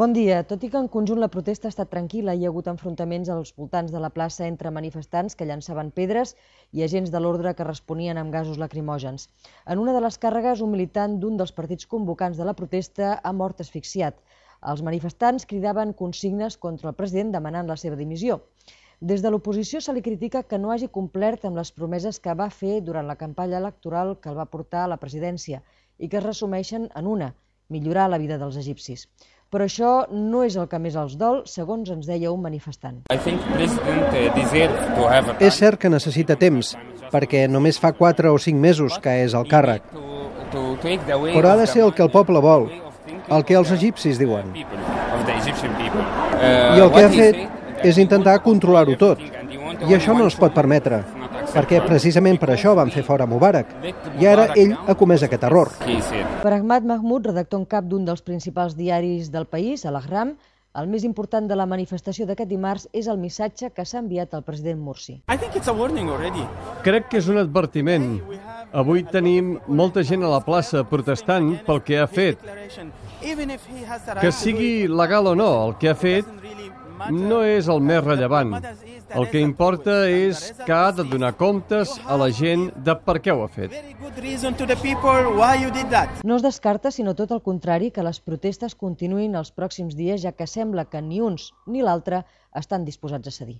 Bon dia. Tot i que en conjunt la protesta ha estat tranquil·la, hi ha hagut enfrontaments als voltants de la plaça entre manifestants que llançaven pedres i agents de l'ordre que responien amb gasos lacrimògens. En una de les càrregues, un militant d'un dels partits convocants de la protesta ha mort asfixiat. Els manifestants cridaven consignes contra el president demanant la seva dimissió. Des de l'oposició se li critica que no hagi complert amb les promeses que va fer durant la campanya electoral que el va portar a la presidència i que es resumeixen en una, millorar la vida dels egipcis. Però això no és el que més els dol, segons ens deia un manifestant. És cert que necessita temps, perquè només fa 4 o 5 mesos que és al càrrec. Però ha de ser el que el poble vol, el que els egipcis diuen. I el que ha fet és intentar controlar-ho tot. I això no es pot permetre perquè precisament per això van fer fora Mubarak. I ara ell ha comès aquest error. Per Ahmad Mahmoud, redactor en cap d'un dels principals diaris del país, Al-Ahram, el més important de la manifestació d'aquest dimarts és el missatge que s'ha enviat al president Mursi. Crec que és un advertiment. Avui tenim molta gent a la plaça protestant pel que ha fet. Que sigui legal o no, el que ha fet no és el més rellevant. El que importa és que ha de donar comptes a la gent de per què ho ha fet. No es descarta, sinó tot el contrari, que les protestes continuïn els pròxims dies, ja que sembla que ni uns ni l'altre estan disposats a cedir.